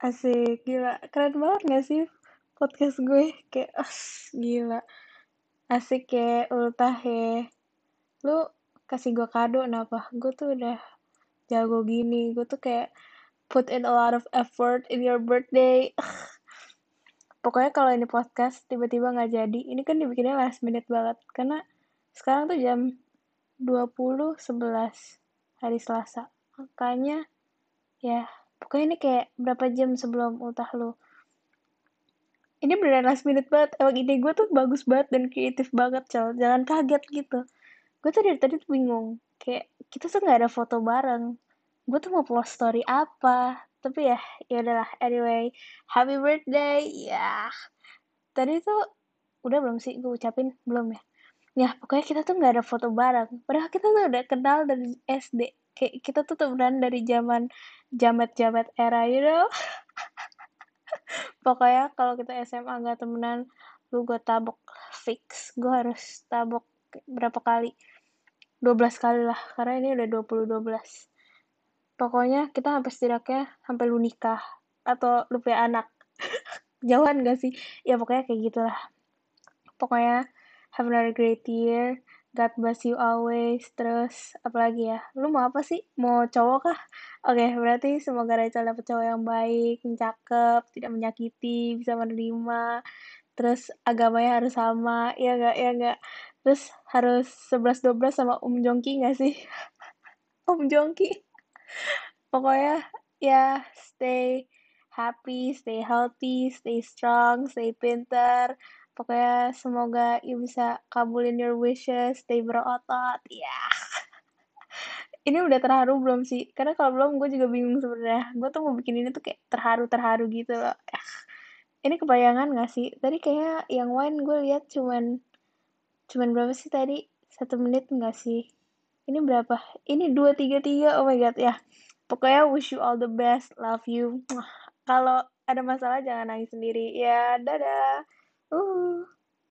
Asik, gila. Keren banget gak sih podcast gue? Kayak, as, gila. Asik ya, ultah ya. Lu kasih gue kado kenapa? Gue tuh udah jago gini. Gue tuh kayak put in a lot of effort in your birthday. Pokoknya kalau ini podcast tiba-tiba nggak jadi, ini kan dibikinnya last minute banget. Karena sekarang tuh jam 20.11 hari Selasa. Makanya ya pokoknya ini kayak berapa jam sebelum ultah lu. Ini beneran last minute banget. Emang ide gue tuh bagus banget dan kreatif banget cal jangan kaget gitu. Gue tuh dari tadi tuh bingung. Kayak kita tuh nggak ada foto bareng. Gue tuh mau post story apa? Tapi ya ya udahlah. Anyway happy birthday. Ya. Tadi tuh udah belum sih gue ucapin? Belum ya? Ya pokoknya kita tuh nggak ada foto bareng. Padahal kita tuh udah kenal dari SD kayak kita tuh temenan dari zaman jamet-jamet era you know? Pokoknya kalau kita SMA nggak temenan lu gue tabok fix. Gue harus tabok berapa kali? 12 kali lah karena ini udah 20 12 pokoknya kita sampai setidaknya sampai lu nikah atau lu punya anak. Jauhan gak sih? Ya pokoknya kayak gitulah. Pokoknya have another great year God bless you always. Terus apalagi ya? Lu mau apa sih? Mau cowok kah? Oke, okay, berarti semoga Rachel dapet cowok yang baik, yang cakep, tidak menyakiti, bisa menerima. Terus agamanya harus sama, ya gak? Ya gak? Terus harus 11-12 sama Om Jongki gak sih? Om Jongki. Pokoknya ya stay happy, stay healthy, stay strong, stay pinter pokoknya semoga you bisa kabulin your wishes stay berotot ya yeah. ini udah terharu belum sih? Karena kalau belum gue juga bingung sebenarnya. Gue tuh mau bikin ini tuh kayak terharu terharu gitu loh. Ini kebayangan gak sih? Tadi kayak yang wine gue lihat cuman cuman berapa sih tadi? Satu menit gak sih? Ini berapa? Ini dua tiga tiga oh my god ya. Pokoknya wish you all the best love you. Kalau ada masalah jangan nangis sendiri. Ya dadah Ooh.